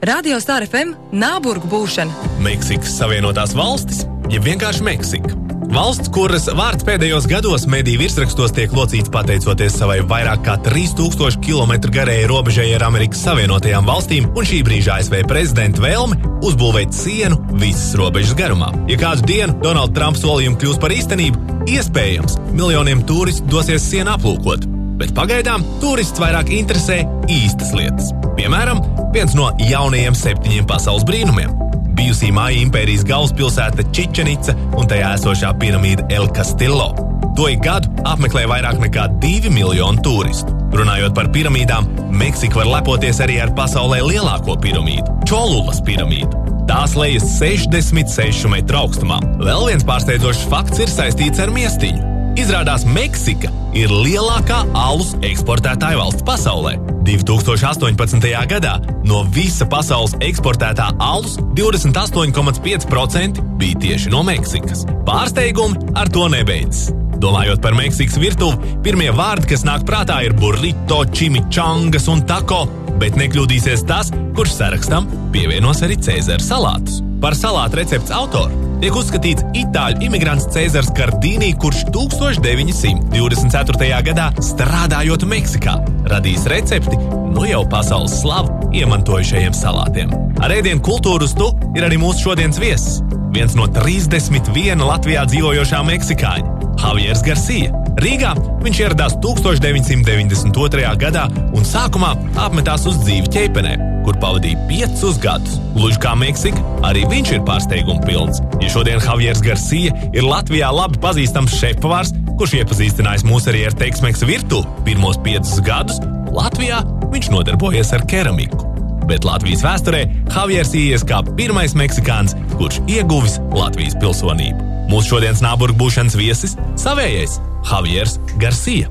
Radio Star FM Nāburgu būšana. Meksikas Savienotās valstis, jeb vienkārši Meksika. Valsts, kuras vārds pēdējos gados mediju virsrakstos tiek locīts pateicoties savai vairāk kā 3000 km garējai robežai ar Amerikas Savienotajām valstīm un šī brīža ASV prezidenta vēlme uzbūvēt sienu visas robežas garumā. Ja kādu dienu Donalda Trumpa solījumi kļūs par īstenību, iespējams, miljoniem turistu dosies sienu aplūkot. Bet pagaidām turists vairāk interesē īstas lietas. Piemēram, viens no jaunajiem septiņiem pasaules brīnumiem bijusī Māja impērijas galvaspilsēta Čičenica un tajā esošā piramīda El Castillo. To ik gadu apmeklē vairāk nekā 2 miljoni turistu. Runājot par piramīdām, Meksika var lepoties arī ar pasaulē lielāko piramīdu - Čolulas piramīdu. Tās lejas 66 metru augstumā. Vēl viens pārsteidzošs fakts ir saistīts ar miestiņu. Izrādās, Meksika ir lielākā alus eksportētāja valsts pasaulē. 2018. gadā no visa pasaules eksportētā alus 28,5% bija tieši no Meksikas. Pārsteigumi ar to nebeidzas. Domājot par Meksikas virtuvi, pirmie vārdi, kas nāk prātā, ir burrito, čimichangas un tako, bet nekļūdīsies tas, kurš sarakstam pievienos arī Cēzara salātus. Par salātu recepts autoru tiek uzskatīts itāļu imigrants Cēzars Kardīnī, kurš 1924. gadā strādājot Meksikā, radījis recepti nu jau pasaules slavu iemantojušajiem salātiem. Ar ēdienu kultūru uz tu ir arī mūsu šodienas viesis. Viens no 31 Latvijā dzīvojošām meksikāņiem - Javiers Garcia. Rīgā viņš ieradās 1992. gadā un sākumā apmetās uz dzīvi ķēpenē, kur pavadīja piecus gadus. Gluži kā Meksika, arī viņš ir pārsteiguma pilns. Ja šodien Javiers Garcia ir Latvijā labi pazīstams šefpavārs, kurš iepazīstinājis mūs arī ar Teksmeksa virtuvi pirmos piecus gadus, Latvijā viņš nodarbojies ar keramiku. Bet Latvijas vēsturē Javiers ies kā pirmais meksikāns, kurš ieguvis Latvijas pilsonību. Mūsu šodienas nāburgu būšanas viesis - savējais Javiers Garcia.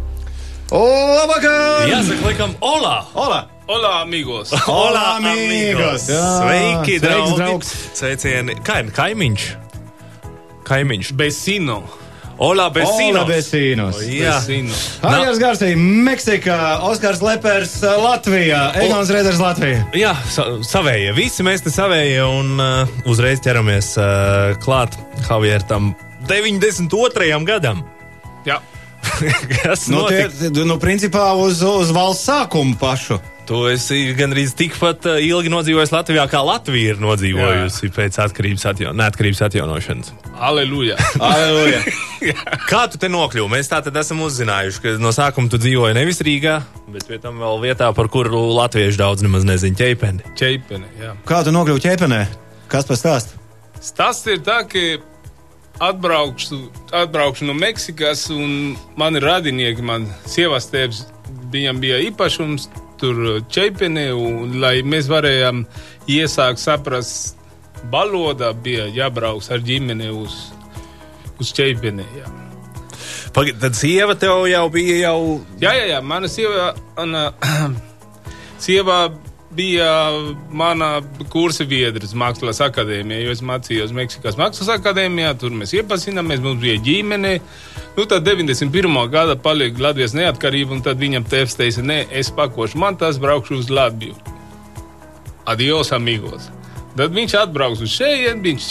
Labvakar! Jāsaka, laikam, Ola! Ola! Hola, amigos! Hola, amigos! Jā, Sveiki, sveiks, draugi! draugs. Sveicieni! Kā ir kaimiņš? Kaimiņš. Vecino! Ola, Ola Besīnos! Besīnos. Jā. Hāņģis Garsī, Meksika, Oskars Lepers, Latvijā, Egons Reders, Latvija. Jā, sa savējie. Visi mēs te savējie un uh, uzreiz ķeramies uh, klāt Javiertam 92. gadam. Jā, Kas Nu, tie, notika? nu, principā uz, uz valsts sākumu pašu. Tu esi gandrīz tikpat uh, ilgi nodzīvojis Latvijā, kā Latvija ir nodzīvojusi Jā. pēc atkarības, atjaun neatkarības atjaunošanas. aleluja! Aleluja! Kā tu te nokļuvi? Mēs tā tad esam uzzinājuši, ka no sākuma tu dzīvoji nevis Rīgā, bet pie tam vēl vietā, par kuru latviešu daudz nemaz nezina ķeipeni. Čeipene, jā. Kā tu nokļuvi ķēpenē? Kas pastāst? Stāsts ir tā, ka atbraukšu, atbraukšu no Meksikas un mani radinieki, man sievas tēvs, viņam bija īpašums tur Čeipene, un lai mēs varējām iesākt saprast valodā, bija jābrauc ar ģimeni uz, uz Čeipene, jā. Pag tad sieva tev jau bija jau. Jā, jā, jā, mana sieva, Ana, sieva bija mana kursa biedrs Mākslas akadēmijā, jo es mācījos Meksikas Mākslas akadēmijā, tur mēs iepazināmies, mums bija ģimene. Nu, tad 91. gada palika Latvijas neatkarība, un tad viņam tēvs teica, nē, es pakošu mantas, braukšu uz Latviju. Adios, amigos. Tad viņš atbrauks uz šejienes, viņš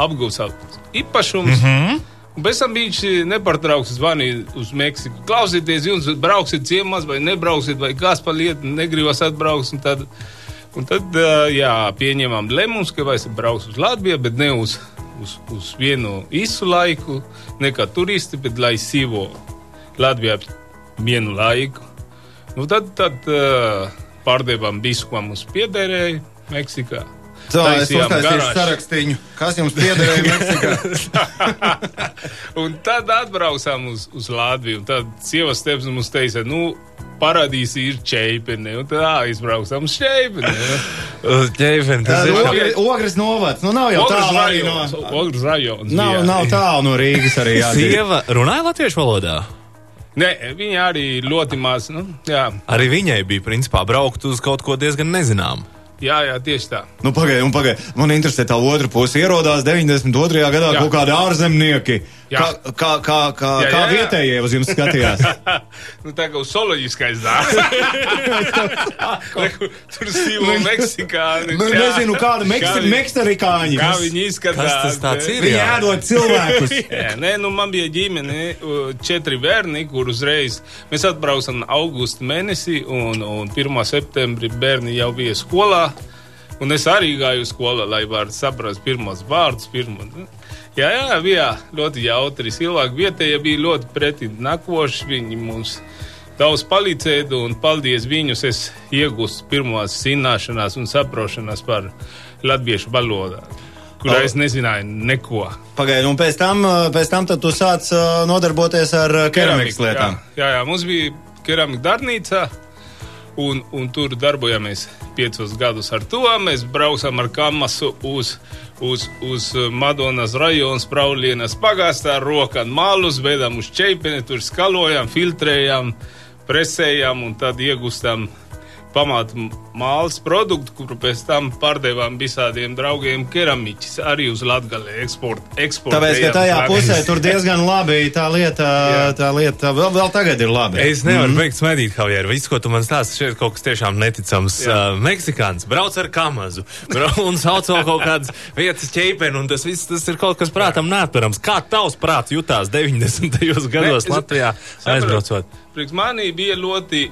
apgūs savus īpašumus. Mm -hmm. Pēc tam viņš nepārtraukti zvanīja uz Meksiku. Klausieties, jums brauksiet ciemos, vai nebrauksiet, vai kas pa lietu, negribas atbraukt. Un tad, un tad ā, jā, pieņēmām lēmumus, ka vajag braukt uz Latviju, bet ne uz, uz, uz vienu īsu laiku, ne kā turisti, bet lai dzīvo Latvijā vienu laiku. Nu, tad tad ā, pārdevām visu, ko mums piederēja Meksikā. Tā, es garāžu. sarakstīņu. Kas jums piederēja Meksikā? Un tad atbraucām uz, uz Latviju. un Tad sievas tēvs mums teica, nu, paradīze ir čeipene. Un tad aizbraucām uz čeipeni. Ķeipeni, tas ir. Ogri- Ogres novads. Nu, nav jau tālu arī no. Ogres rajons. Nav, bija. nav tālu no Rīgas arī. Sieva runāja latviešu valodā. Nē, viņa arī ļoti maz. Nu, jā. Arī viņai bija principā braukt uz kaut ko diezgan nezināmu. Jā, jā, tieši tā. Nu, pagaidi, nu, pagaidi. Man interesē tā otra puse. Ierodās 92. gadā Jā. kaut kādi ārzemnieki. Jā. Kā, kā, kā, kā, Jā, kā jā, jā. vietējie uz jums skatījās? nu, tā kā uz soloģiskais dārsts. Tur sīvo meksikāni. Nu, nezinu, kāda Kā meksta, viņi- mekstarikāņi. Kā viņi izskatās. Kas tas tāds ne? ir? Viņi Jā. ēdot cilvēkus. Jā, nē, nu man bija ģimene, četri bērni, kur uzreiz mēs atbraucām augusta mēnesī, un, un 1. septembrī bērni jau bija skolā. Un es arī gāju uz skolu, lai varētu saprast pirmos vārdus. Pirmo. Jā, jā, bija ļoti jautri. Cilvēki vietējie bija ļoti pretim nākoši. Viņi mums daudz palīdzēja, un paldies viņus. Es iegūstu pirmās zināšanas un saprošanas par latviešu valodu, kurā es nezināju neko. Pagaidi, un pēc tam, uh, pēc tam tu sāc uh, nodarboties ar uh, keramikas lietām. Jā, jā, jā, mums bija keramika darbnīca. Un, un tur darbojāmies piecus gadus ar to. Mēs braucām ar kamasu uz, uz, uz Madonas rajonu, Spraulienas pagastā, rokām malus, vedam uz ķeipeni, tur skalojam, filtrējam, presējam un tad iegūstam pamatu mākslas produktu, kuru pēc tam pārdevām visādiem draugiem keramiķis arī uz Latgali eksportu. Tāpēc, ka tajā pusē tur diezgan labi tā lieta, Jā. tā lieta vēl, vēl tagad ir labi. Es nevaru mm. beigt smaidīt, Javier. Viss, ko tu man stāsti, šeit kaut kas tiešām neticams. Jā. Uh, Meksikāns brauc ar kamazu un sauc vēl kaut kādas vietas ķeipeni, un tas viss tas ir kaut kas prātam neatperams. Kā tavs prāts jutās 90. gados es- Latvijā aizbraucot? Priekš manī bija ļoti.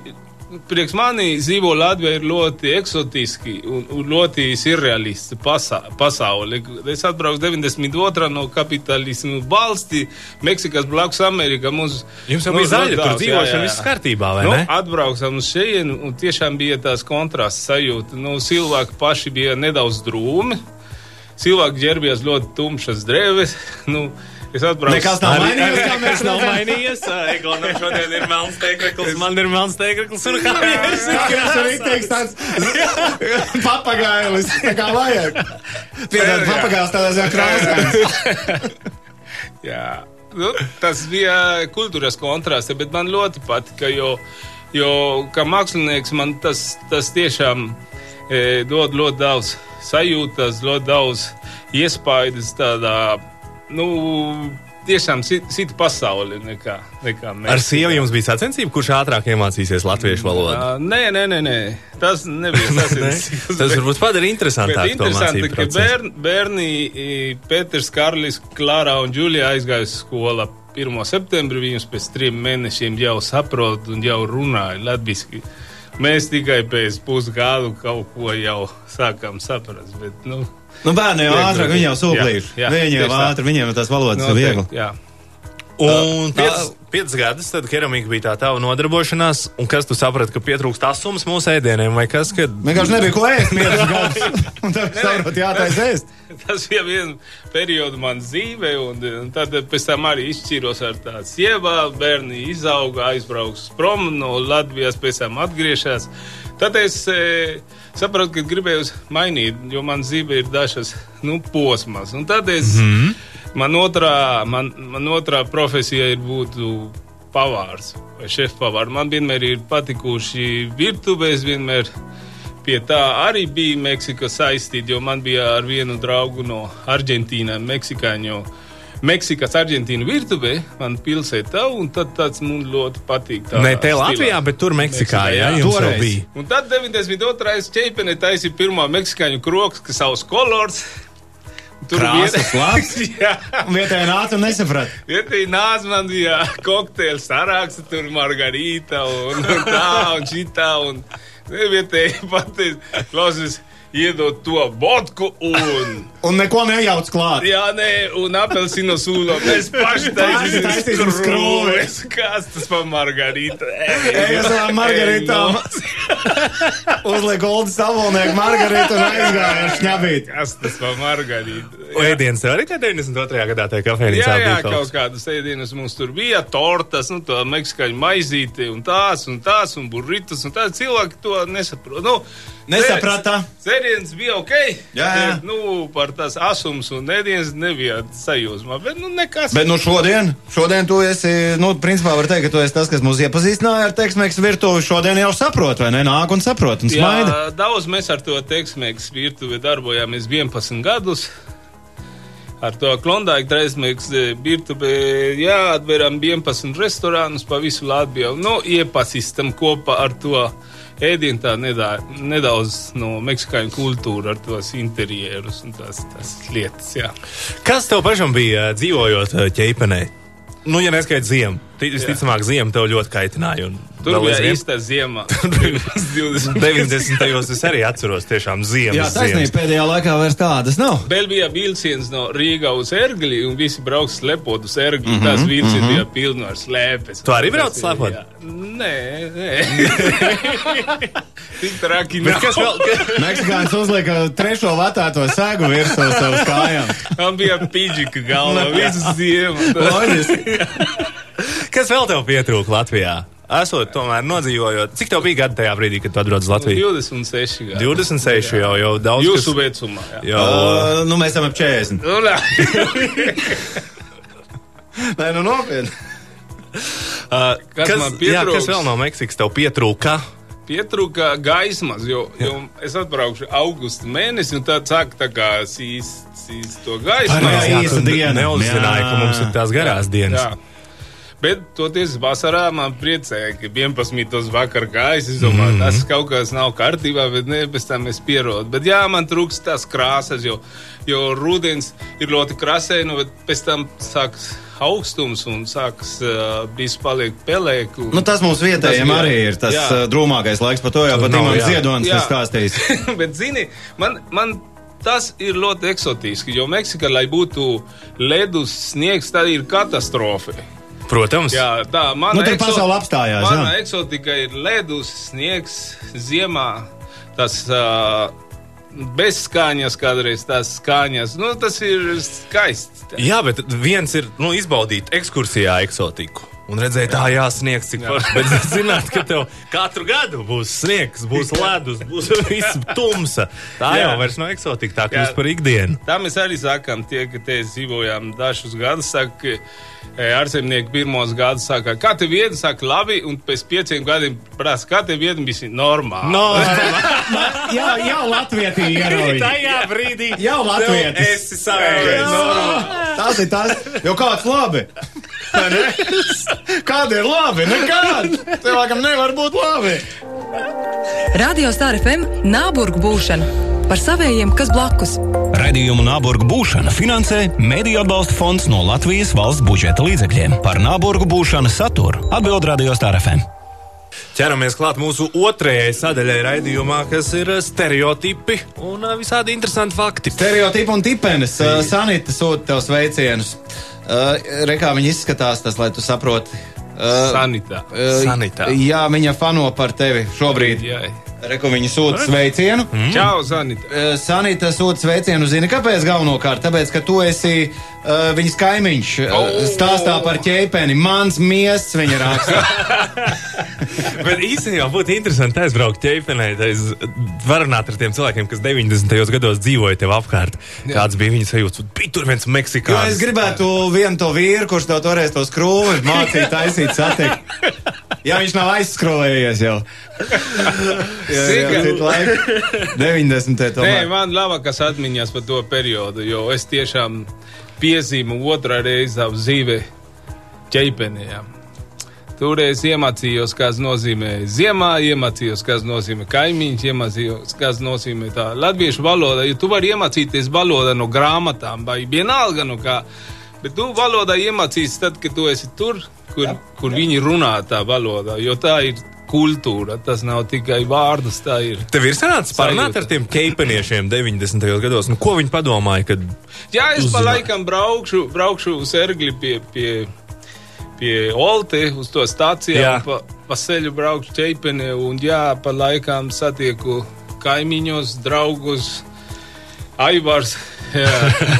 Priekš manī dzīvo Latvija ir ļoti eksotiski un, un ļoti surrealisti pasa, pasauli. Es atbraucu 92. no kapitālismu valsti, Meksikas blakus Amerikā. Mums, Jums jau bija zaļa, tur dzīvošana, viss kārtībā, vai Nu, ne? atbraucām uz šejienu, un tiešām bija tās kontrasts sajūta. Nu, cilvēki paši bija nedaudz drūmi. Cilvēki ģērbjās ļoti tumšas drēbes. Nu, es atbraucu. Nekas nav Arī- mainījies, arī kā mēs nekas nav mainījies. Egonam šodien ir melns teikrekls, man ir melns teikrekls un Javieris ir Tas ir rīktīgs tāds papagailis, tā kā vajag. Piedod, papagailis tādā ziņā krāsains. Jā, nu, tas bija kultūras kontrasts, bet man ļoti patika, jo, jo kā mākslinieks man tas, tas tiešām e, dod ļoti daudz sajūtas, ļoti daudz iespaidas tādā, nu, tiešām cita pasauli nekā, nekā mēs. Ar sievu jums bija sacensība, kurš ātrāk iemācīsies latviešu valodu? Nē, nē, nē, nē. Tas nebija Ne? sasniegts. Tas varbūt padara Bet interesantāk to interesanti, ka bērni, bērni Pēters, Karlis, Klārā un Džulija aizgāja uz skolu 1. septembrī. Viņus pēc trim mēnešiem jau saprot un jau runāja latviski. Mēs tikai pēc pusgadu kaut ko jau sākām saprast. Bet, nu, Nu, bērni jau ātrāk, viņi jau sūplīši. Viņi jau ātri, viņiem tās valodas ir viegli. jā. Un piecas, piecas gadus tad keramika bija tā tava nodarbošanās, un kas tu saprati, ka pietrūkst asums mūsu ēdieniem, vai kas, kad Vienkārši nebija ko ēst piecus gadus. Un tad saprot, jātais ēst. Tas bija viens periods manā dzīvē, un, un tad pēc tam arī izšķīros ar tādu sievu. Bērni izauga, aizbrauks prom no Latvijas, pēc tam atgriežas. Tad es e, sapratu, ka gribēju mainīt, jo man dzīve ir dažas nu, posmas. Un tad es, mm -hmm. Man, otrā, man, man otrā profesija ir būt pavārs vai šefpavārs. Man vienmēr ir patikuši virtuves, vienmēr Pie tā arī bija Meksika saistīta, jo man bija ar vienu draugu no Argentīnas, Meksikāņu. Meksikas Argentīnu virtuvē, man pilsētā, un tad tāds man ļoti patīk. ne te stilā. Latvijā, bet tur Meksikā, Meksikā, jā, jā. Toreiz. bija. Un tad 92. ķēpene taisīja pirmā meksikāņu kroks, kas savs kolors. Tur jā. Un vietējā nāca un nesaprata. Vietī nāca man bija kokteļa saraksts, tur margarīta un, un tā un šitā. Un vietēji pateic, klausies, iedod to vodku un. Un neko nejauc klāt. Jā, nē, un apelsīnu sūlo. Mēs paši taisīsim skrūves. Kas tas par margarītu? Es savām margaritām. Uzliek Oldu savolnieku margarītu un aizgāja ar šņabīt. Kas tas par margarītu? Ēdienas tev arī tajā 92. gadā tajā kafejnīcā Jā, jā, kaut kādas ēdienas mums tur bija, tortas, nu, tā meksikāņu maizīte, un tās, un tās, un burritus, un tā cilvēki to nesaprot. Nu, Nesaprata. Sēž Dzēriens bija ok. Jā, jā. Bet, nu, par tās asums un ēdienas nebija sajūsmā. Bet, nu, nekas. Bet nu šodien, šodien tu esi, nu, principā var teikt, ka tu esi tas, kas mūs iepazīstināja ar teksmēks virtuvi. Šodien jau saprot, vai ne? Nāk un saprot un smaida. Jā, daudz mēs ar to teksmēks virtuvi darbojāmies 11 gadus. Ar to klondāku dreizmēks virtuvi, jā, atveram 11 restorānus pa visu Latviju. Nu, iepazīstam kopā ar to ēdienu tā nedaudz no meksikāņu kultūra ar tos interjerus un tās, tās lietas, jā. Kas tev pašam bija dzīvojot ā, ķeipenē? Nu, ja neskaidrs ziemu, visticamāk, ziema tev ļoti kaitināja. un Tur bija aizvien- īsta ziema. 20. 90. gados es arī atceros tiešām ziemas. Jā, taisnība pēdējā laikā vairs tādas nav. Vēl bija vilciens no Rīgas uz Ergli, un visi brauks slepot uz Ergli. Mhm, Mm -hmm, Tas vilciens bija pilns ar slēpes. Tu arī brauc slepot? jā. Nē, nē. Tik traki kas vēl? Meksikāns uzlika trešo vatēto sēgu virsū savas kājām. Man bija pīģika galva visu ziemu. Loģiski. Kas vēl tev pietrūka Latvijā? Esot tomēr nodzīvojot, cik tev bija gadi tajā brīdī, kad tu atbrauc uz Latviju? 26 gadi. 26 jau, jau daudz. Jūsu kas- vecumā. Jā. Jau, Uh, nu, mēs esam ap 40. Nu. Nē, nu nopietni. uh, Kas man jā, kas vēl no Meksikas tev pietrūka? Pietrūka gaismas, jo, jo es atbraukšu augusta mēnesī, un tad sāk tā kā sīst, sīst to gaismu. Jā, īsa tu diena. Neuzzināji, ka Jā. mums ir tās garās dienas. Jā. Bet toties vasarā man priecēja, ka 11. vakar gājas. Es domāju, mm. tas kaut kas nav kārtībā, bet ne, pēc tam es pierodu. Bet jā, man trūkst tās krāsas, jo, jo rudens ir ļoti krasēni, bet pēc tam sāks augstums un sāks uh, viss paliek pelēk. Un... Nu, tas mums vietējiem Tas arī ir tas jā. drūmākais laiks, par to jau pat Imants. Ziedonis ir stāstījis. Bet, zini, man, man tas ir ļoti eksotiski, jo Meksikā, lai būtu ledus sniegs, tad ir katastrofa. Protams. Jā, tā mana Nu, tur pasaule apstājās, Mana jā. eksotika ir ledus, sniegs, ziemā. Tas uh, bez skaņas, kādreiz tās skaņas. Nu, tas ir skaisti. Jā, bet viens ir nu, izbaudīt ekskursijā eksotiku. Un redzēt, tā jāsniegs, cik forši. Bet zināt, ka tev katru gadu būs sniegs, būs ledus, būs viss tumsa. Tā Jā. jau vairs nav eksotika, tā kļūst par ikdienu. Tā mēs arī sakām, tie, ka te dzīvojām dažus gadus. Saka, e, ārzemnieki pirmos gadus saka, kā tev vieta, saka, labi, un pēc pieciem gadiem prasa, kā tev vieta bija normāli. No, Jā, jau Latvijā ierauj. tajā brīdī Jau latvietis. tev esi savējais. Tas ir tas, jo kāds labi. Kāda ir labi? Nekāda. Cilvēkam nevar būt labi. Radio Star FM Nāburgu būšana par savējiem, kas blakus. Radījumu Nāburgu būšana finansē Mēdīļu atbalsta fonds no Latvijas valsts budžeta līdzekļiem. Par Nāburgu būšanu saturu atbild Radio Star FM. Ķeramies klāt mūsu otrajai sadaļai raidījumā, kas ir stereotipi un visādi interesanti fakti. Stereotipi un tipenis. Uh, Sanita sūta tev sveicienus. Uh, Rekā viņi izskatās, tas, lai tu saproti. Uh, Sanitā. uh, Sanitā. Jā, viņa fano par tevi šobrīd. Jā. Reku viņa sūta sveicienu. Mm. Čau, Sanita. Uh, Sanita sūta sveicienu, zini, kāpēc galvenokārt? Tāpēc, ka tu esi uh, viņas kaimiņš. Uh, Oh! stāstā par ķēpeni. Mans miests viņa raksta. Bet īstenībā būtu interesanti aizbraukt ķēpenē. Varbūt ar tiem cilvēkiem, kas 90. gados dzīvoja tev apkārt. Kāds bija viņa sajūta? Bija tur viens Jo meksikānis. es gribētu vienu to vīru, kurš tev toreiz to skrūvi mācīja taisīt satikt. Ja viņš nav aizskrūvējies jau. Jā, jā, laiku. 90. Nē, tomēr. man labākās atmiņas par to periodu, jo es tiešām piezīmu otrā reizi savu dzīvi ķeipenijā. Toreiz iemācījos, kas nozīmē ziemā, iemācījos, kas nozīmē kaimiņš, iemācījos, kas nozīmē tā latviešu valoda. Jo tu vari iemācīties valodu no grāmatām vai vienalga no kā. Bet tu valodā iemācīsies tad, kad tu esi tur, kur, kur viņi runā tā valodā, jo tā ir kultūra. Tas nav tikai vārdus, tā ir. Tev ir sanācis parunāt ar tiem keipeniešiem 90. gados. Nu, ko viņi padomāja? Kad... Jā, es pa laikam braukšu, braukšu uz Ergli pie, pie, pie Olte, uz to stāciju. Pa, pa ceļu braukšu ķeipeni un jā, pa laikam satieku kaimiņos, draugus. Aivārs Jā,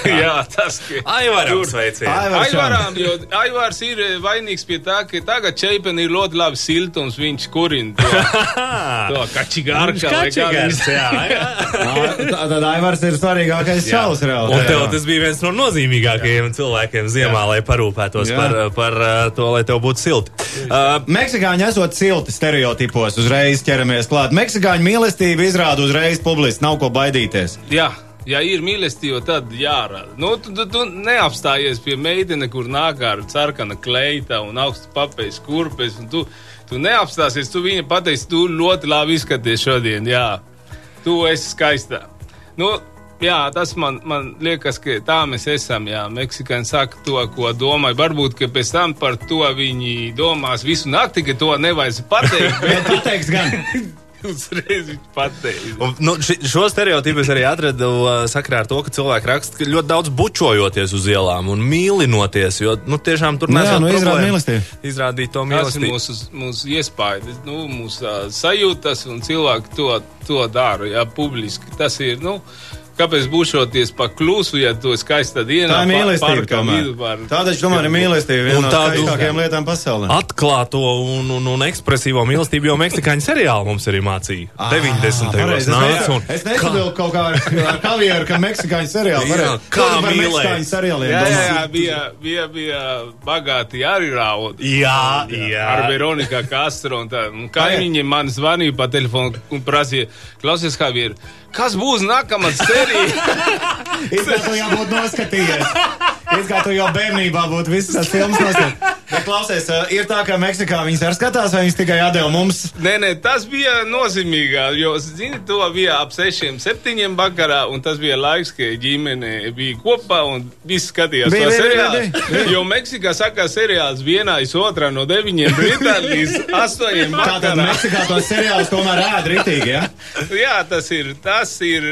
jā tas ir. Aivaram. Aivars Čau. Aivārām, jo Aivārs ir eh, vainīgs pie tā, ka tagad Čeipen ir ļoti labi siltums, viņš kurina to, to Kačigars, viņš- jā, jā. Tā- Tad Aivars ir svarīgākais čalis reāli. Un tev tas bija viens no nozīmīgākajiem cilvēkiem ziemā, lai parūpētos Jā. par, par uh, to, lai tev būtu silti. Uh, Meksikāņi esot silti stereotipos, uzreiz ķeramies klāt. Meksikāņu mīlestību izrāda uzreiz publiski, nav ko baidīties. Jā. Ja ir mīlestība, tad jārada. Nu, tu, tu, tu neapstājies pie meitene, kur nāk ar sarkana kleita un augstu papējas kurpes. un Tu, tu neapstāsies, tu viņa pateici, tu ļoti labi izskaties šodien. Jā, tu esi skaistā. Nu, jā, tas man, man liekas, ka tā mēs esam. Jā, Meksikāņi saka to, ko domāju. Varbūt, ka pēc tam par to viņi domās visu nakti, ka to nevajag pateikt. Bet pateiks gan. Uzreiz viņš pateica. Nu, šo stereotipu es arī atradu uh, sakrā ar to, ka cilvēki raksta, ka ļoti daudz bučojoties uz ielām un mīlinoties. Jo nu, tiešām tur nesot nu, problēmu mīlestību. Izrādīt to Tas ir mīlestību. mūsu, mūsu iespējas, nu, mūsu uh, sajūtas, un cilvēki to, to dara. Jā, publiski. Tas ir. Nu, kāpēc būšoties pa klusu, ja esi skaista dienā? Tā ir mīlestība. parkā tomēr. par- Tā taču tomēr ir mīlestība. Un Viena no tādu- skaistākajām lietām pasaulē. Atklāto un, un, un ekspresīvo mīlestību jau meksikāņu seriāli mums arī mācīja. 90. Ah, gados Es, nāca. ne, es nesaprotu kaut kā ar, kavieru, ka meksikāņu seriāli. Kā par mīlēt? Jā, jā, domā? jā bija, bija, bija bagāti arī raudi. Jā, jā. Ar Veroniku Castro. un tā. Un Kaimiņi man zvanīja pa telefonu un prasīja, klausies, Javier, kas būs nākamā sērija? It kā tu jau būtu noskatījies. It kā tu jau bērnībā būtu visas tās filmas noskatījies. Bet klausies, uh, ir tā, ka Meksikā viņas arī skatās, vai viņas tikai atdeva mums. Nē, nē, tas bija nozīmīgāk, jo, zini, to bija ap sešiem, septiņiem vakarā, un tas bija laiks, kad ģimene bija kopā un visi skatījās Bija, to seriālu. Jo Meksikā saka seriāls vienā iz otrā no deviņiem rītā līdz astoņiem Tātad vakarā. Meksikā tos seriālus tomēr ēd ritīgi, ja? Jā, tas ir, tas ir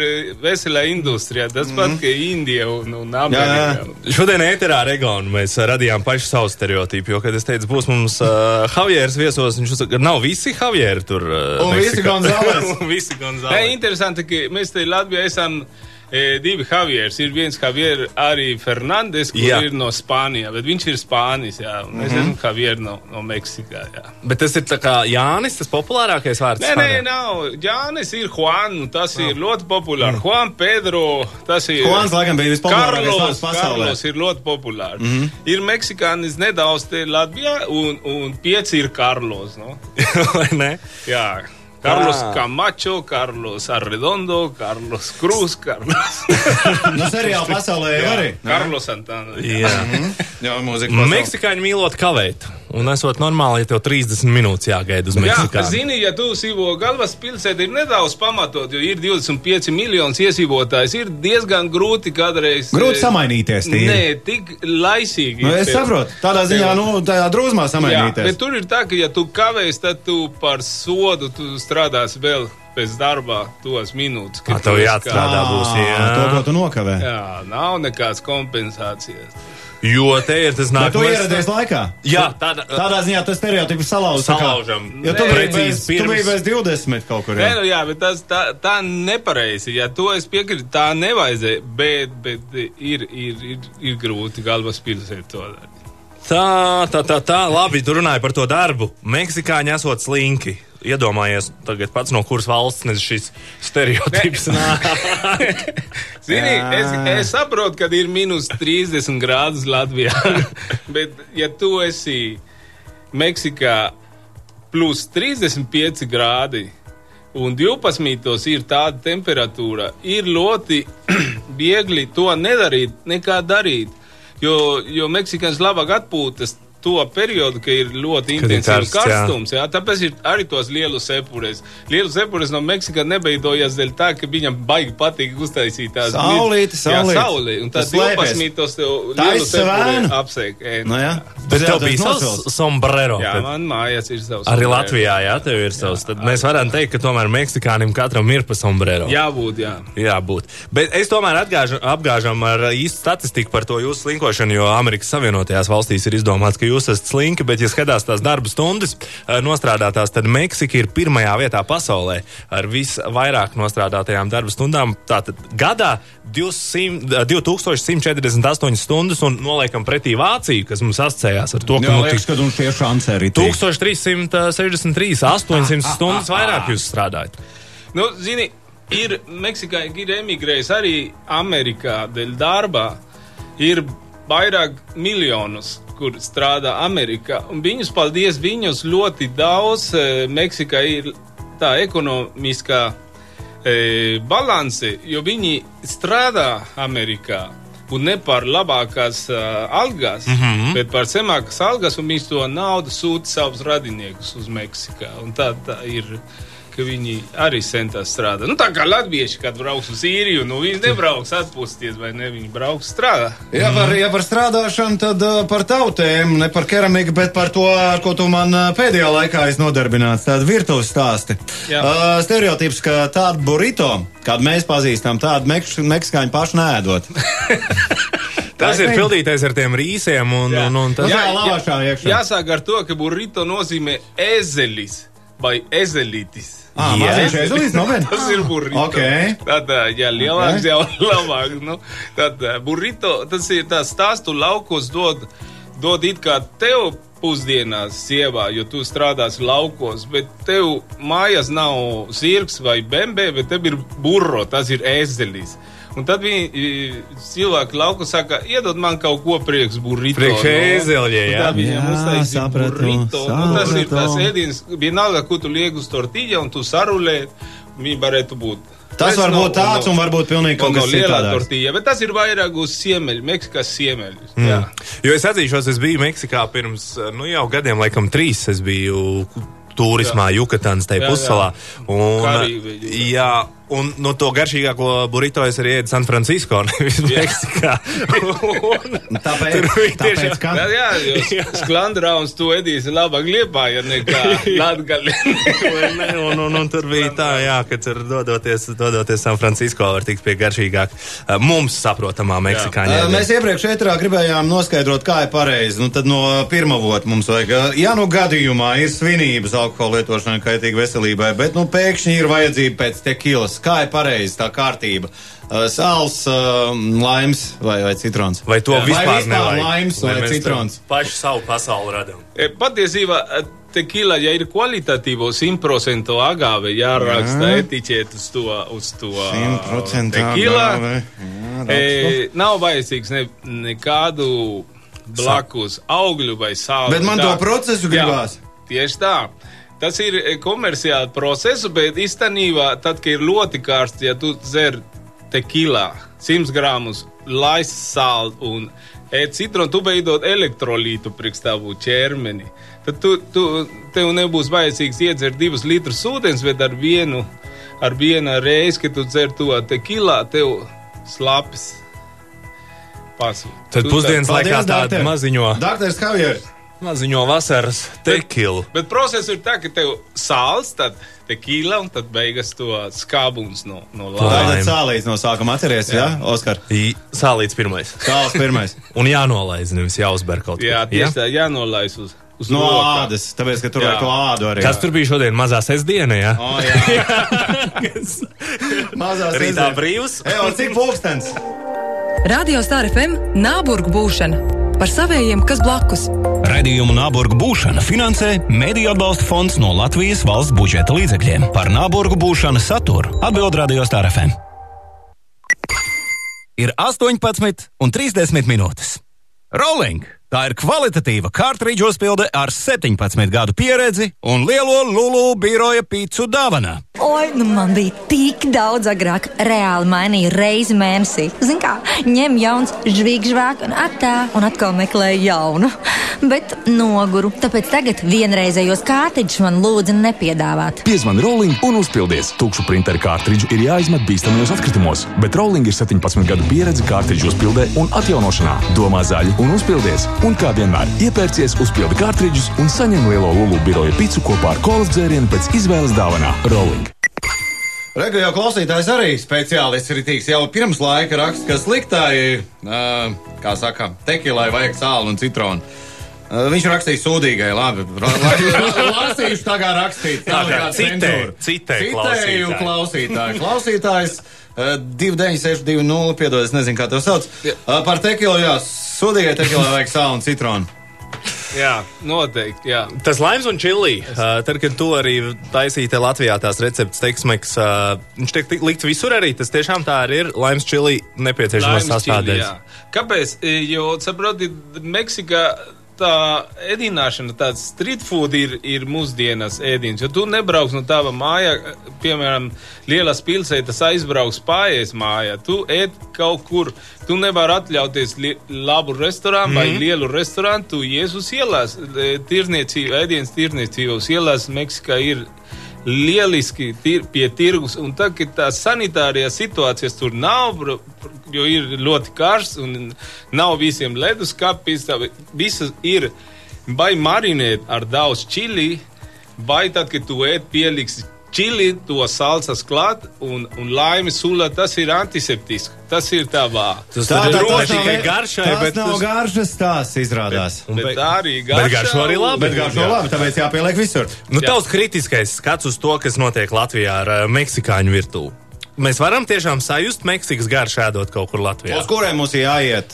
veselā industrijā, tas mm. pat kā Indija un, un Amerikā. Šodien ēterā Regonu mēs ā, radījām pašu savu stereotipu, jo, kad es teicu, būs mums uh, Javieris viesos, viņš uzsaka, ka nav visi Javieri tur. Uh, Un visi Gonzales. Un visi Nē, Gonzales. interesanti, ka mēs te Latvijā esam e, divi Javieris. Ir viens Javier arī Fernandes, kurš ir no Spānijas, bet viņš ir Spānis, jā. Un es esmu Javier no, no Meksikā, jā. Bet tas ir tā kā Jānis, tas populārākais vārds. Nē, nē, nav. Jānis ir Juan, tas ir ļoti populārs. Juan Pedro, tas ir. Juans, laikam, bija vispopulārākais Karlos, vārds pasaulē. Karlos ir ļoti populārs. Mm -hmm. Ir meksikānis nedaudz te Latvijā, un, un pieci ir Karlos. No? Vai ne? Jā. Carlos Ah. Camacho, Carlos Arredondo, Carlos Cruz, Carlos, Nu, seriāli pasaulē jau arī. Carlos Santana. Jā. Jā, mūzika. Meksikāņi mīlot kavēt. Un esot normāli, ja tev 30 minūtes jāgaida uz Jā, Meksikānu. zini, ja tu dzīvo galvaspilsētā, ir nedaudz pamatot, jo ir 25 miljonus iedzīvotājs. Ir diezgan grūti kādreiz. Grūti eh, samainīties tīri. Nē, tik laisīgi. Nu, es tev. saprotu, tādā ziņā, nu, tādā drūzmā Jā, bet samainīties. tur ir tā, ka ja tu kavēsi, tad tu par sodu tu strādāsi vēl pēc darbā tos minūtes. Kad tev tu esi jāatstrādā. būs, jā. To, ko tu nokavē. Jā, nav nekādas kompensācijas. Jo te ir tas Bet tu nākamais. ieradies laikā. Jā, tāda. Tādā ziņā tas stereotips salauza. tā kā- Salaužam. Jo tu Nē, biji precīzi bez, tu pirms- biji bez 20 kaut kur. Nē, Jā. nu jā, bet tas tā, tā nepareizi. Ja to es piekrītu, tā nevajadzēja. Bet, bet ir, ir, ir, ir grūti galvaspilsēt to darīt. Tā, tā, tā, tā, labi, tu runāji par to darbu. Meksikāņi esot slinki. Iedomājies, tagad pats no kuras valsts nes šis stereotips nāk. Zini, es, es saprotu, ka ir minus 30 grādus Latvijā. bet, ja tu esi Meksikā plus 35 grādi un 12 ir tāda temperatūra, ir ļoti viegli to nedarīt, nekā darīt. Jo, jo Meksikāns labāk atpūtas to periodu, kad ir ļoti intensīvs karsts, jā. karstums. Jā. Tāpēc ir arī tos lielus sepures. Lielus sepures no Meksikas nebeidojas dēļ tā, ka viņam baigi patīk uztaisīt tās saulīti. saulē. Un slēpies. 12 tos tev Taisi lielu sev sepuri ēnu. apsēk. ēnu. Nu, jā. Bet tev tas bija savs sombrero. Jā, man mājās ir savs. Arī sombrero. Latvijā, jā, tev ir savs. Tad mēs varam teikt, ka tomēr Meksikānim katram ir pa sombrero. Jābūt, jā. Jābūt. Bet es tomēr atgāžu, apgāžam ar īstu statistiku par to jūsu slinkošanu, jo Amerikas Savienotajās valstīs ir izdomāts, ka jūs jūs esat slinki, bet, ja skatās tās darba stundas uh, nostrādātās, tad Meksika ir pirmajā vietā pasaulē ar visvairāk nostrādātajām darba stundām. Tātad gadā 200, 2148 stundas un noliekam pretī Vāciju, kas mums asociējās ar to, ka Jā, nu, liekas, ka mums tieši šansē arī 1363, 800 stundas vairāk jūs strādājat. Nu, zini, ir Meksikā ir emigrējis arī Amerikā dēļ darba. Ir vairāk miljonus, kur strādā Amerikā. Un viņus, paldies, viņus ļoti daudz. eh, Meksikā ir tā ekonomiskā e, balanse, jo viņi strādā Amerikā. Un ne par labākās uh, algas, mm -hmm. bet par zemākas algas, un viņš to naudu sūta savus radiniekus uz Meksiku. Tā, tā ir, ka viņi arī centās strādāt. Nu, tā kā latvieši, kad brauks uz īriju, nu viņi nebrauks atpūsties, vai ne? Viņi brauks strādāt. Ja par, ja par strādāšanu, tad uh, par tavu tēmu, ne par keramiku, bet par to, ar ko tu man uh, pēdējā laikā esi nodarbināts. Tāda virtuves stāsti. Jā. Uh, stereotips, ka tādu burrito, kādu mēs pazīstam, tādu meks meksikāņu pašu nēdot. Tas ir pildītais ar tiem rīsiem, un, Jā. un, un tas Jā, lavašā iekšā. Jāsāk ar to, ka burrito nozīmē ezelis vai ezelītis. Ah, Jā. maziņš? Tas ir burrito. Ok. Tad, ja lielāks, Ok. jau labāk. Nu, tad burrito, tas ir tas stāstu laukos dod, dod it kā tev pusdienās sievā, jo tu strādāsi laukos, bet tev mājās nav zirgs vai bembē, bet tev ir burro, tas ir ezelis. Un tad viņi cilvēki lauku saka, iedod man kaut ko priekš burrito. Priekš ezeļa, jā. Tā viņam Jā, uztaisīja sapratu, burrito. Nu, tas ir tas ēdiens, vienalga, ko tu liek uz tortilla un tu sarulē, viņi varētu būt. Tas var būt tāds un varbūt pilnīgi kaut kas citādāks. tortilla, bet tas ir vairāk uz siemeļu, Meksikas siemeļus. Mm. Jā. Jo es atzīšos, es biju Meksikā pirms nu, jau gadiem, laikam, trīs. Es biju turismā, Jukatānas tajā Jā, jā. pussalā. Un, Karībi. jā, un no to garšīgāko burrito es arī ēdu San Francisco, nevis Meksikā. Un- Tāpēc, Tur bija tāpēc tiešām- ka... Jā, jo sklandrāums tu ēdīsi labāk liepā, ja nekā latgali. Ne? un, un, un tur bija tā, jā, ka tur dodoties, dodoties San Francisco var tikt pie garšīgāk eh, mums saprotamā meksikāņu. Ā, Mēs iepriekš ētrā gribējām noskaidrot, kā ir pareizi. Nu, tad no pirmā vota mums vajag. ā, Ja nu gadījumā ir svinības alkohola lietošana kaitīga veselībai, bet nu pēkšņi ir vajadzība pēc tekilas, kā ir pareizi tā kārtība? Ā, Sāls, ā, laims vai, vai citrons? Vai to Jā. vispār, vai vispār laims vai, mēs citrons? Paši savu pasauli radām. E, Patiesībā tekila, ja ir kvalitatīvo 100% agāve, jāraksta etiķēt uz to, uz to 100% tekila. agave. Jā, E, nav vajadzīgs ne, nekādu blakus augļu vai sāli. Bet man Tā. to procesu gribās. Jā, tieši tā. Tas ir e, komerciāli process, bet īstenībā, tad, kad ir ļoti karsts, ja tu dzer tekilā 100 gramus laist sāli un ēd citronu, tu veidot elektrolītu priekš tavu ķermeni. Tad tu, tu, tev nebūs vajadzīgs iedzert divus litrus ūdens, bet ar vienu, ar vienu reizi, kad tu dzer to tekilā, tev slapis pasūta. Tad pusdienas laikā tādu maziņo, Dārtais Havieris. Maziņo vasaras tekilu. Bet process ir tā, ka tev sāls, tad tekīla un tad beigas to skābums no, no Tātad lāņa. Laim. sālīs no sākuma atceries, jā, ja? Oskar? I- Sālīts pirmais. Sāls pirmais. Un jānolaiž, nevis jāuzber kaut Jā, kas. tieši tā jānolaiž uz, uz No roka. ādas, tāpēc, ka tur Jā. vajag to ādu arī. Kas tur bija šodien? Mazā sestdiena, jā? O, jā. Mazās Rītā reizēs. brīvs. Evo, cik pulkstens? Radio Star FM Nāburgu būšana par savējiem, kas blakus. Radījumu Nāburgu būšana finansē Mēdīļu atbalsta fonds no Latvijas valsts budžeta līdzekļiem. Par Nāburgu būšanu saturu atbild Radio Star FM. Ir 18 un 30 minūtes. Rolling! Tā ir kvalitatīva kārtridžu uzpilde ar 17 gadu pieredzi un lielo Lulu biroja pīcu dāvanā. Oi, nu man bija tik daudz agrāk. Reāli mainīja reizi mēnesī. Zini, kā ņem jauns, žvīgžvāk, un attā, un atkal meklēja jaunu. Bet noguru. Tāpēc tagad vienreizējos kārtiņus man lūdzu nepiedāvāt. Piezvani Rolling un uzpildies. Tukšu printeru kārtridžu ir jāizmet bīstamajos atkritumos, bet Rolling ir 17 gadu pieredze kārtridžu uzpildē un atjaunošanā. Domā zaļi un uzpildies. Un kā vienmēr, iepērcies uzpildi kārtridžus un saņem lielo Lulu biroja picu kopā ar kolas dzērienu pēc izvēles dāvanā Rolling. Rega jau klausītājs arī speciālists ritīgs jau pirms laika raksta, ka sliktāji, kā saka, tekilai vajag sāli un citronu. Viņš rakstīja sūdīgai, labi. Lasīšu tā kā rakstīts. Tā kā citē, citē Citēju klausītāju. Klausītājs uh, 29620, piedod, es nezinu, kā tev sauc. Par tekilu, jā, sūdīgai tekilai vajag sāli un citronu. Jā, noteikti. Jā. Tas laims un čili. Uh, tad, kad tu arī taisīji te Latvijā tās receptes, teksmeks, uh, viņš tiek likts visur arī. Tas tiešām tā arī ir. Laims čili nepieciešamās sastāvdaļas. Kāpēc? Jo, saproti, Meksikā tā ēdināšana, tāds street food ir, ir mūsdienas ēdiens. Jo tu nebrauks no tava mājā, piemēram, lielās pilsētas aizbrauks pārējais mājā. Tu ēd kaut kur, tu nevari atļauties li labu restorānu mm vai lielu restorānu, tu ies uz ielās. E, Tirzniecība, ēdienas tirzniecība uz ielās Meksikā ir lieliski tir, pie tirgus. Un tā, ka tā sanitārajā situācijas tur nav, jo ir ļoti karsts un nav visiem leduskapis, visas ir vai marinēt ar daudz čili, vai tad, kad tu ēd pieliksi čili, to salsas klāt un, un laimi sula, tas ir antiseptisks. Tas ir tā vā. Tas Tā, ir tā, tas nav- tikai garšai, tas bet nav tas- garšas tās izrādās. Bet be- tā arī Bet garšā. garšo arī labi. Bet garšo Jā. labi, tāpēc jāpieliek visur. Nu, Jā. tavs kritiskais skats uz to, kas notiek Latvijā ar uh, meksikāņu virtuvi. Mēs varam tiešām sajust Meksikas garšu ēdot kaut kur Latvijā. Uz kuriem mums jāiet?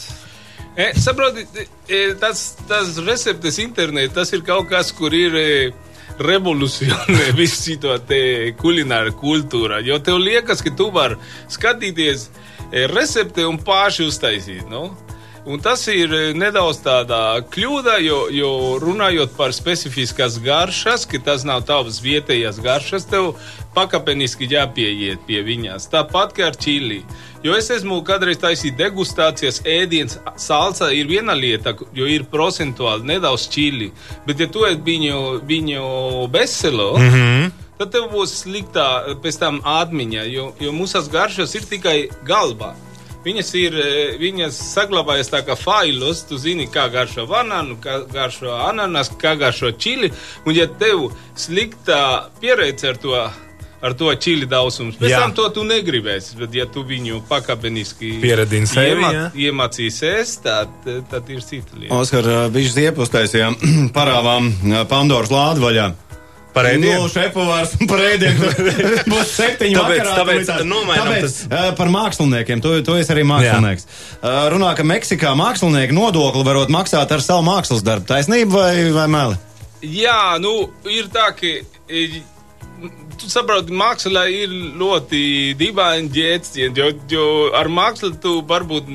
E, saproti, e, tas, tas receptes internetā, tas ir kaut kas, kur ir e, revolucionē visu te kulināru kultūru. Jo tev liekas, ka tu vari skatīties e, recepti un paši uztaisīt. Nu? Un tas ir nedaudz tādā kļūda, jo, jo runājot par specifiskas garšas, ka tas nav tavas vietējās garšas, tev pakāpeniski jāpieiet pie viņas. Tāpat kā ar čili. Jo es esmu kādreiz taisījis degustācijas ēdienas, salsa ir viena lieta, jo ir procentuāli nedaudz čili. Bet, ja tu ēd viņu, viņu veselo, mm -hmm. tad tev būs sliktā pēc tam atmiņa, jo, jo mūsu garšas ir tikai galvā. Viņas ir, eh, viņas saglabājas tā kā failos, tu zini, kā garšo banānu, kā garšo ananas, kā garšo čili. Un ja tev slikta pieredze ar to, ar to čili daudzums, pēc Jā. tam to tu negribēsi. Bet ja tu viņu pakāpeniski Pieradini sevi, iemā- jā. iemācīsies, tad, tad ir cita lieta. Oskar, viņš ziepu uztaisījām parāvām Pandoras lādi vaļā. Par ēdienu? Nu, šefpavārs par ēdienu. Būs septiņi Tāpēc- vakarā. tāpēc tā- nomainām tāpēc, tas- Par māksliniekiem. Tu, tu esi arī mākslinieks. Jā. Runā, ka Meksikā mākslinieki nodokli varot maksāt ar savu mākslas darbu. Taisnība vai, vai meli? Jā, nu, ir tā, ka. Tu saproti, mākslā ir ļoti dīvaini ģēcieni, jo, jo ar mākslu tu varbūt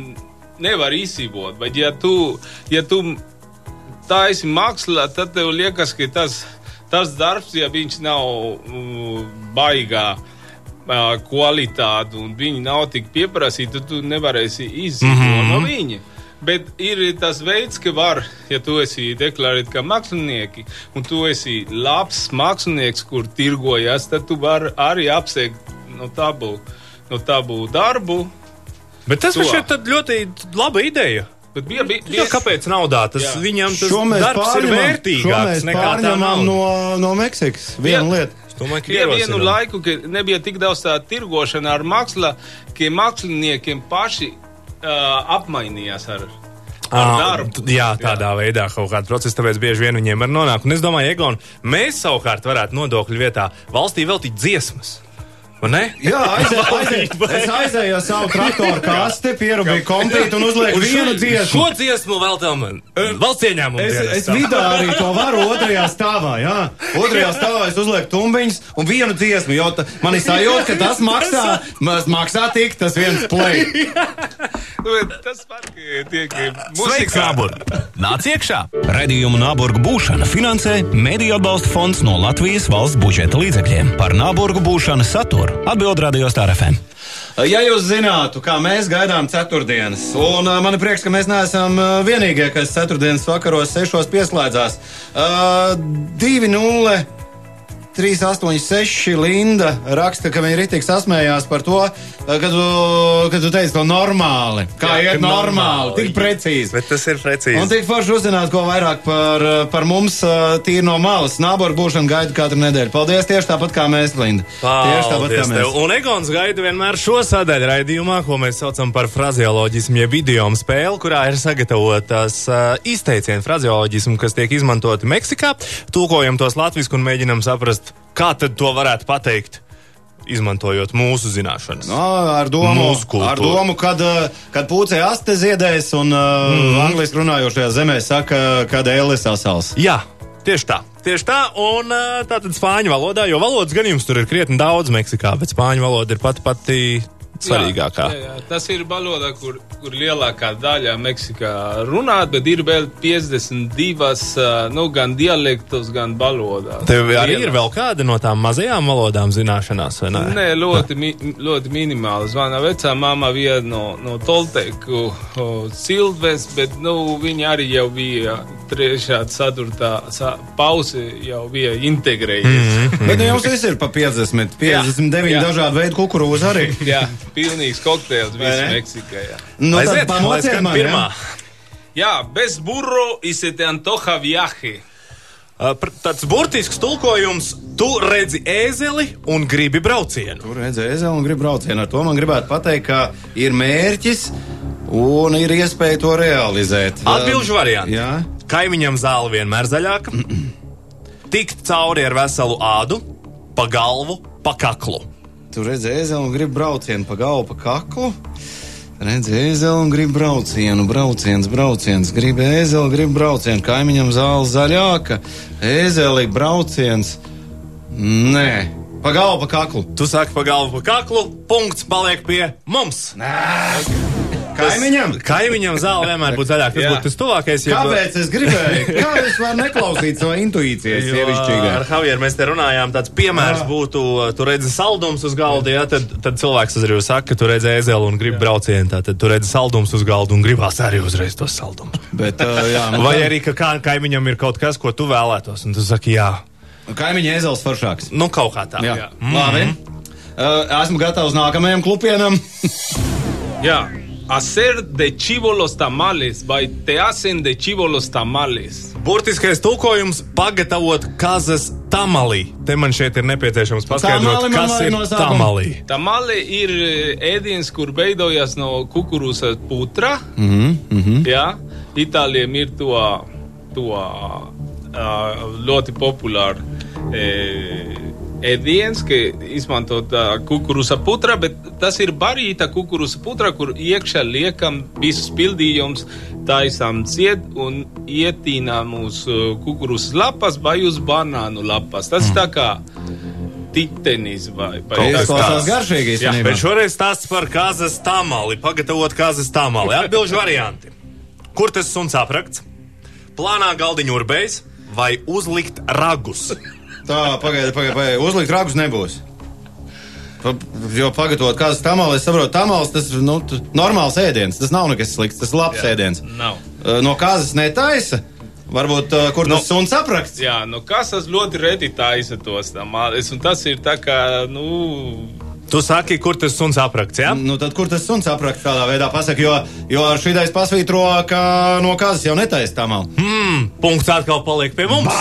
nevari izdzīvot. Bet, ja tu, ja tu taisi mākslā, tad tev liekas, ka tas, tas darbs, ja viņš nav uh, baigā uh, kvalitāte un viņi nav tik pieprasīti, tad tu nevarēsi izdzīvot mm -hmm. no viņa. Bet ir tas veids, ka var, ja tu esi deklarēts kā mākslinieki, un tu esi labs mākslinieks, kur tirgojas, tad tu vari arī apsegt no tabu, no tabu darbu. Bet tas ir tad ļoti laba ideja. Bet bija, bija, Jo, kāpēc naudā? Tas Jā. viņam tas darbs ir vērtīgāks nekā tā nauda. no, no Meksikas. Viena Jā. lieta. Domāju, ka Bija vienu laiku, kad nebija tik daudz tā tirgošana ar mākslu, ka māksliniekiem paši uh, apmainījās ar, ar Ā, darbu. Jā, tādā jā. veidā kaut kāda procesa, tāpēc bieži vien viņiem var nonākt. Un es domāju, Egon, mēs savukārt varētu nodokļu vietā valstī veltīt dziesmas. Jā, aizēju, es aizēju ar savu traktoru kasti, pierubīju kompītu un uzlieku vienu dziesmu. Šo dziesmu veltām valsts ieņēmumu. Es, es vidā arī to varu otrajā stāvā. Jā. Otrajā stāvā es uzlieku tumbiņus un vienu dziesmu. Jo man ir sajūta, ka tas maksā, maksā tik tas viens play. Tas var tiek Sveiks, muzikā. Nāburg! Nāc iekšā! Radījumu Nāburgu būšana finansē Mēdīļu atbalsta fonds no Latvijas valsts budžeta līdzekļiem. Par Nāburgu būšanu saturu atbild Radio Star FM. Ja jūs zinātu, kā mēs gaidām ceturtdienas, un uh, man ir prieks, ka mēs neesam uh, vienīgie, kas ceturtdienas vakaros sešos pieslēdzās. Uh, 2-0. 386 Linda raksta, ka viņa ritīgi sasmējās par to, kad tu, kad tu teici to normāli. Kā Jā, iet normāli, normāli. tik precīzi. Bet tas ir precīzi. Un tik forši uzzināt, ko vairāk par, par mums tīri no malas. Nāboru būšanu gaida katru nedēļu. Paldies tieši tāpat kā mēs, Linda. Tieši tāpat kā Paldies mēs. tev. Un Egons gaida vienmēr šo sadaļu raidījumā, ko mēs saucam par frazeoloģismu, jeb idiomu spēli, kurā ir sagatavotas uh, izteicienu frazeoloģismu, kas tiek izmantoti Meksikā. Tūkojam tos latviešu un mēģinam saprast, kā tad to varētu pateikt, izmantojot mūsu zināšanas. No, ar domu, Mūsu ar domu kad, ā, kad pūcē aste ziedēs un uh, mm. angliski runājošajā zemē saka, kad ēlis asals. Jā, tieši tā. Tieši tā, un ā, tātad spāņu valodā, jo valodas gan jums tur ir krietni daudz Meksikā, bet spāņu valoda ir pati pati svarīgākā. Jā, jā, jā. Tas ir valoda, kur, kur lielākā daļa Meksikā runā, bet ir vēl 52 uh, nu, gan dialektos, gan valodās. Tev arī Lielā- ir vēl kāda no tām mazajām valodām zināšanās, vai ne? Nē, ļoti, mi, ļoti minimāli. Zvana vecā māma viena no, no Tolteku o, Silves, bet nu, viņa arī jau bija trešā, ceturtā sa, pause, jau bija integrējies. Mm -hmm. Bet nu, jums viss ir pa 50, 59 Jā. dažādu veidu kukurūzu arī. Jā, pilnīgs kokteils visā? Meksikā. Jā. Nu, tad Aiziet, lai pamociet skan man, pirmā. ja? jā, bez burro te antoja viaje. Uh, Tāds burtisks tulkojums, tu redzi ēzeli un gribi braucienu. Tur redzēju, ezeli un gribu braucienu. Ar to man gribētu pateikt, ka ir mērķis un ir iespēja to realizēt. Atbilžu varianti. Jā. Kaimiņam zāle vienmēr zaļāka, tikt cauri ar veselu ādu, pa galvu, pa kaklu. Tur redzēju, ezeli un gribu braucienu pa galvu, pa kaklu. Redzēju, ezeli un gribu braucienu, brauciens, brauciens, gribu ezeli, gribu braucienu. Kaimiņam zāle zaļāka, ezeli brauciens. Nē, pa galvu, pa kaklu. Tu saki pa galvu, pa kaklu, punkts paliek pie mums. Kaimiņam? Kaimiņam zāle vienmēr būs zaļāka. Tas Jā. būtu tas tuvākais. jeb- Kāpēc es gribēju? Kā es varu neklausīt savai intuīcijai, Jo sievišķīgai? Ar Javieru mēs te runājām, tāds piemērs Jā. būtu, tu redzi saldums uz galda, ja, tad, tad cilvēks uzreiz saka, ka tu redzi ēzeli un gribi braucienu, tā, tad tu redzi saldums uz galda un gribās arī uzreiz tos saldumus. Bet, uh, jā, nu, Vai arī, ka kā, kaimiņam ir kaut kas, ko tu vēlētos, un tu saki, jā, Kaimiņa ezels foršāks. nu kaut kā tā. Jā, labi. Uh, esmu gatavs nākamajam klupienam. Jā, hacer de chivo los tamales, vai te hacen de chivo los tamales. Burtiskais tulkojums - pagatavot kazas tamalī. Te man šeit ir nepieciešams paskaidrot, Tamali kas ir tamalī. Tamale ir eh, ēdiens, kur veidojas no kukurūzas putra. Mm Mhm, -hmm. Jā, Itālijam ir to, to uh, ļoti populāru eh, ēdiens, ka izmantot uh, kukurūza putra, bet tas ir barīta kukurūza putra, kur iekšā liekam visus pildījumus, taisām ciet un ietīnām uz uh, kukurūzas lapas vai uz banānu lapas. Tas mm. tā kā titenis vai, vai tā Izklausās kā- garšīgi Jā, īstenībā. bet šoreiz stāsts par kazas tamali. Pagatavot kazas tamali. Atbilžu varianti. Kur tas suns aprakts? Plānā galdiņa urbējs vai uzlikt ragus? Tā, pagaidi, pagaidi, pagaidi. Uzlikt ragus nebūs. Jo pagatavot kādas tamales, es saprotu, tamales tas ir nu, normāls ēdiens. Tas nav nekas slikts, tas ir labs Jā. ēdiens. Nav. Uh, No kāzas netaisa. Varbūt uh, kur tas suns apraksts. Jā, nu kas tas ļoti reti taisa tos tamales, un tas ir tā kā, nu, Tu saki, kur tas suns aprakts? Ja? Nu, tad kur tas suns apraksts tādā veidā pasaka, jo, jo šī ideja pasvītro, ka no kāzas jau netaisa tamali. Hmm, punkts atkal paliek pie mums.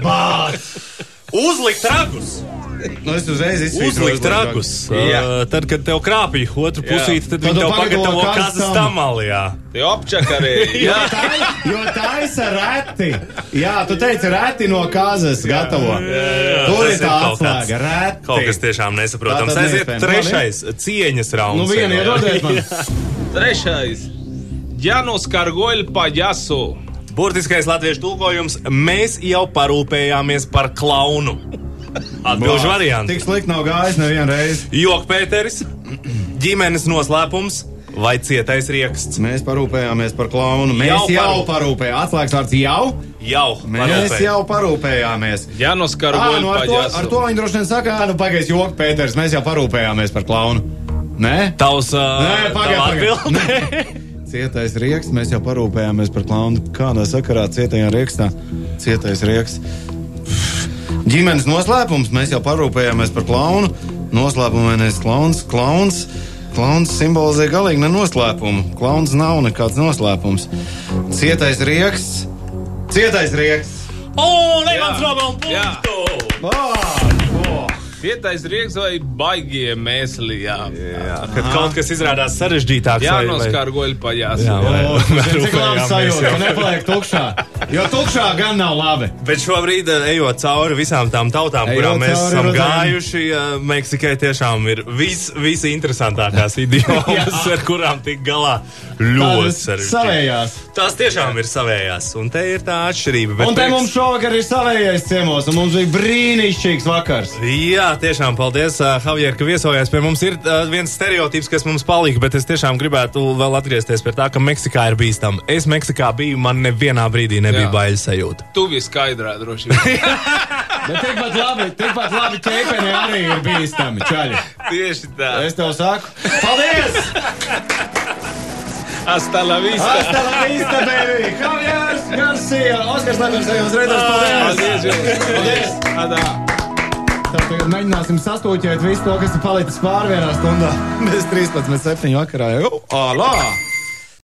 Bāc! Uzlikt ragus! Nu, es uzreiz izsvītroju. Ragus. Jā. Uh, tad, kad tev krāpīja otru Jā. pusīti, tad Tad viņi tev pagatavo kazas kazas tamali. jā. te apčakarē. Jo, tai, jo taisa reti. Jā, tu teici, reti no kāzas gatavo. Tur Tas ir tā atslēga. Reti. Kaut kas tiešām nesaprotams. Tā Aiziet trešais cieņas rauns. Nu, vienu Jā. iedodiet man. Trešais. Ja nos cargo el payaso. Burtiskais latviešu tulkojums - mēs jau parūpējāmies par klaunu. Atbilžu varianti. Tik slikti nav gājis nevienu reizi. Jok Pēteris, ģimenes noslēpums vai cietais rieksts. Mēs parūpējāmies par klaunu. Mēs Jau jau, jau parūp- parūpējāmies. Atslēgas vārds jau. Jau Mēs parūpēj. jau parūpējāmies. Ja nos cargo Ah, el nu ar, to, ar to viņi droši vien saka, "Ā, nu pagaidi, joks, Pēters, mēs jau parūpējāmies par klaunu. Nē? Tavs uh, Nē, tava pagaidi, atbilde. Cietais rieksts, mēs jau parūpējāmies par klaunu. Kādā sakarā cietajā riekstā? Cietais rieksts. Ģimenes noslēpums. Mēs jau parūpējāmies par klaunu. Noslēpumainais klauns. Klauns. Klauns simbolizē galīgi nenoslēpumu. Klauns nav nekāds noslēpums. Cietais rieksts. Cietais rieksts. Un Evans Robel Jā. punktu! Cietais rieks vai baigie mēsli, jā. Jā, kad kaut kas izrādās sarežģītāks. Jā, vai- no vai- skargoļa pajās. Jā, vai- oh, cik labi sajūta, jau. ka nepaliek tukšā. Jo tukšā gan nav labi. Bet šobrīd, eh, ejot cauri visām tām tautām, Ejot kurām mēs esam redzam. gājuši, eh, Meksikai tiešām ir vis, visinteresantākās idiomas, ar kurām tik galā ļoti savējās. Tās tiešām ir savējās, un te ir tā atšķirība. bet Un te prieks- mums šovakar ir savējais ciemos, un mums bija brīnišķīgs vakars. Jā, tiešām paldies, uh, Javier, ka viesojās pie mums. Ir uh, viens stereotips, kas mums palika, bet es tiešām gribētu vēl atgriezties pie tā, ka Meksikā ir bīstama. Es Meksikā biju, man nevienā brīdī nebija Jā. bailes sajūta. Tu viss skaidrā droši vien. Bet tikpat labi, tikpat labi ķēpeni arī ir bīstami, čaļi. Tieši tā. Es tev saku, paldies! Hasta la vista. Hasta la vista, baby! Javiers Garcia! Oskars Lepers, ejams reiders, paldies! Paldies jums. Paldies! Adā. Tā tagad mēģināsim sastūķēt visu to, kas ir palicis pāri vienā stundā. Mēs 13.7. vakarā jau. Alā!